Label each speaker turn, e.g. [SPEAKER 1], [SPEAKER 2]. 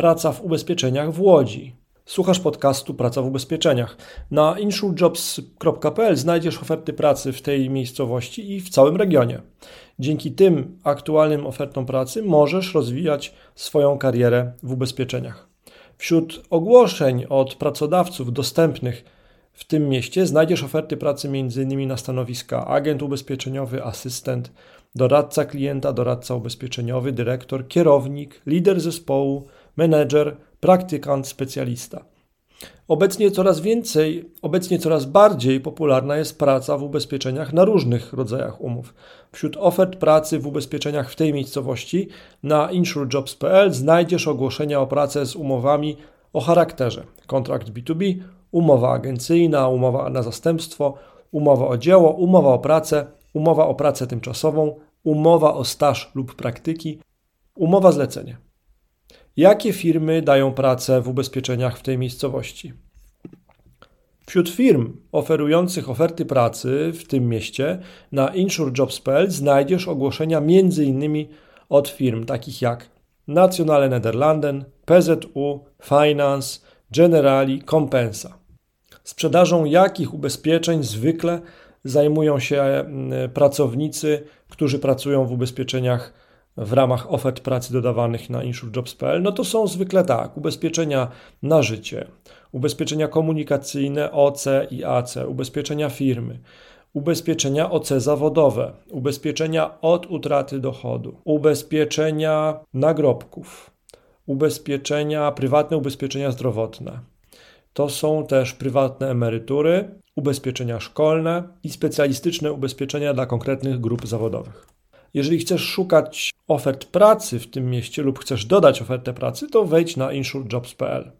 [SPEAKER 1] praca w ubezpieczeniach w Łodzi. Słuchasz podcastu Praca w ubezpieczeniach. Na insurejobs.pl znajdziesz oferty pracy w tej miejscowości i w całym regionie. Dzięki tym aktualnym ofertom pracy możesz rozwijać swoją karierę w ubezpieczeniach. Wśród ogłoszeń od pracodawców dostępnych w tym mieście znajdziesz oferty pracy m.in. na stanowiska agent ubezpieczeniowy, asystent, doradca klienta, doradca ubezpieczeniowy, dyrektor, kierownik, lider zespołu, menedżer, praktykant, specjalista. Obecnie coraz więcej, obecnie coraz bardziej popularna jest praca w ubezpieczeniach na różnych rodzajach umów. Wśród ofert pracy w ubezpieczeniach w tej miejscowości na insurejobs.pl znajdziesz ogłoszenia o pracę z umowami o charakterze kontrakt B2B, umowa agencyjna, umowa na zastępstwo, umowa o dzieło, umowa o pracę, umowa o pracę tymczasową, umowa o staż lub praktyki, umowa zlecenie. Jakie firmy dają pracę w ubezpieczeniach w tej miejscowości? Wśród firm oferujących oferty pracy w tym mieście na insurejobs.pl znajdziesz ogłoszenia m.in. od firm takich jak Nationale Nederlanden, PZU, Finance, Generali, Compensa. Sprzedażą jakich ubezpieczeń zwykle zajmują się mm, pracownicy, którzy pracują w ubezpieczeniach w ramach ofert pracy dodawanych na insurejobs.pl, no to są zwykle tak, ubezpieczenia na życie, ubezpieczenia komunikacyjne OC i AC, ubezpieczenia firmy, ubezpieczenia OC zawodowe, ubezpieczenia od utraty dochodu, ubezpieczenia nagrobków, ubezpieczenia, prywatne ubezpieczenia zdrowotne. To są też prywatne emerytury, ubezpieczenia szkolne i specjalistyczne ubezpieczenia dla konkretnych grup zawodowych. Jeżeli chcesz szukać ofert pracy w tym mieście lub chcesz dodać ofertę pracy, to wejdź na insurejobs.pl.